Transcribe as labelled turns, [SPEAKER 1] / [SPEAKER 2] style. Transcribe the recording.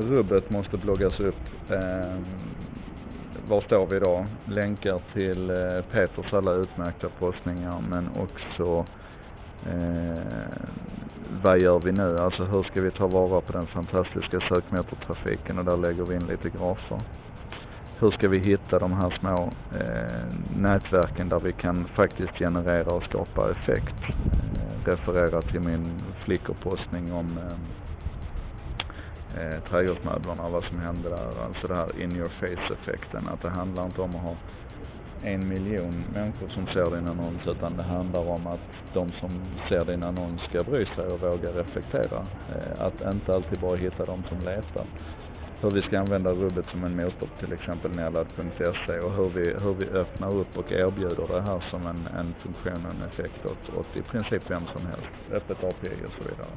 [SPEAKER 1] rubbet måste bloggas upp. Eh, var står vi idag? Länkar till eh, Peters alla utmärkta postningar men också eh, vad gör vi nu? Alltså hur ska vi ta vara på den fantastiska sökmotortrafiken och där lägger vi in lite grafer. Hur ska vi hitta de här små eh, nätverken där vi kan faktiskt generera och skapa effekt? Eh, referera till min flickerpostning om eh, eh, trädgårdsmöblerna vad som hände där. Alltså det här in your face effekten. Att det handlar inte om att ha en miljon människor som ser din annons utan det handlar om att de som ser din annons ska bry sig och våga reflektera. Eh, att inte alltid bara hitta de som letar. Hur vi ska använda rubbet som en motor på till exempel nedladd.se och hur vi, hur vi öppnar upp och erbjuder det här som en, en funktion och en effekt åt, åt i princip vem som helst. Öppet API och så vidare.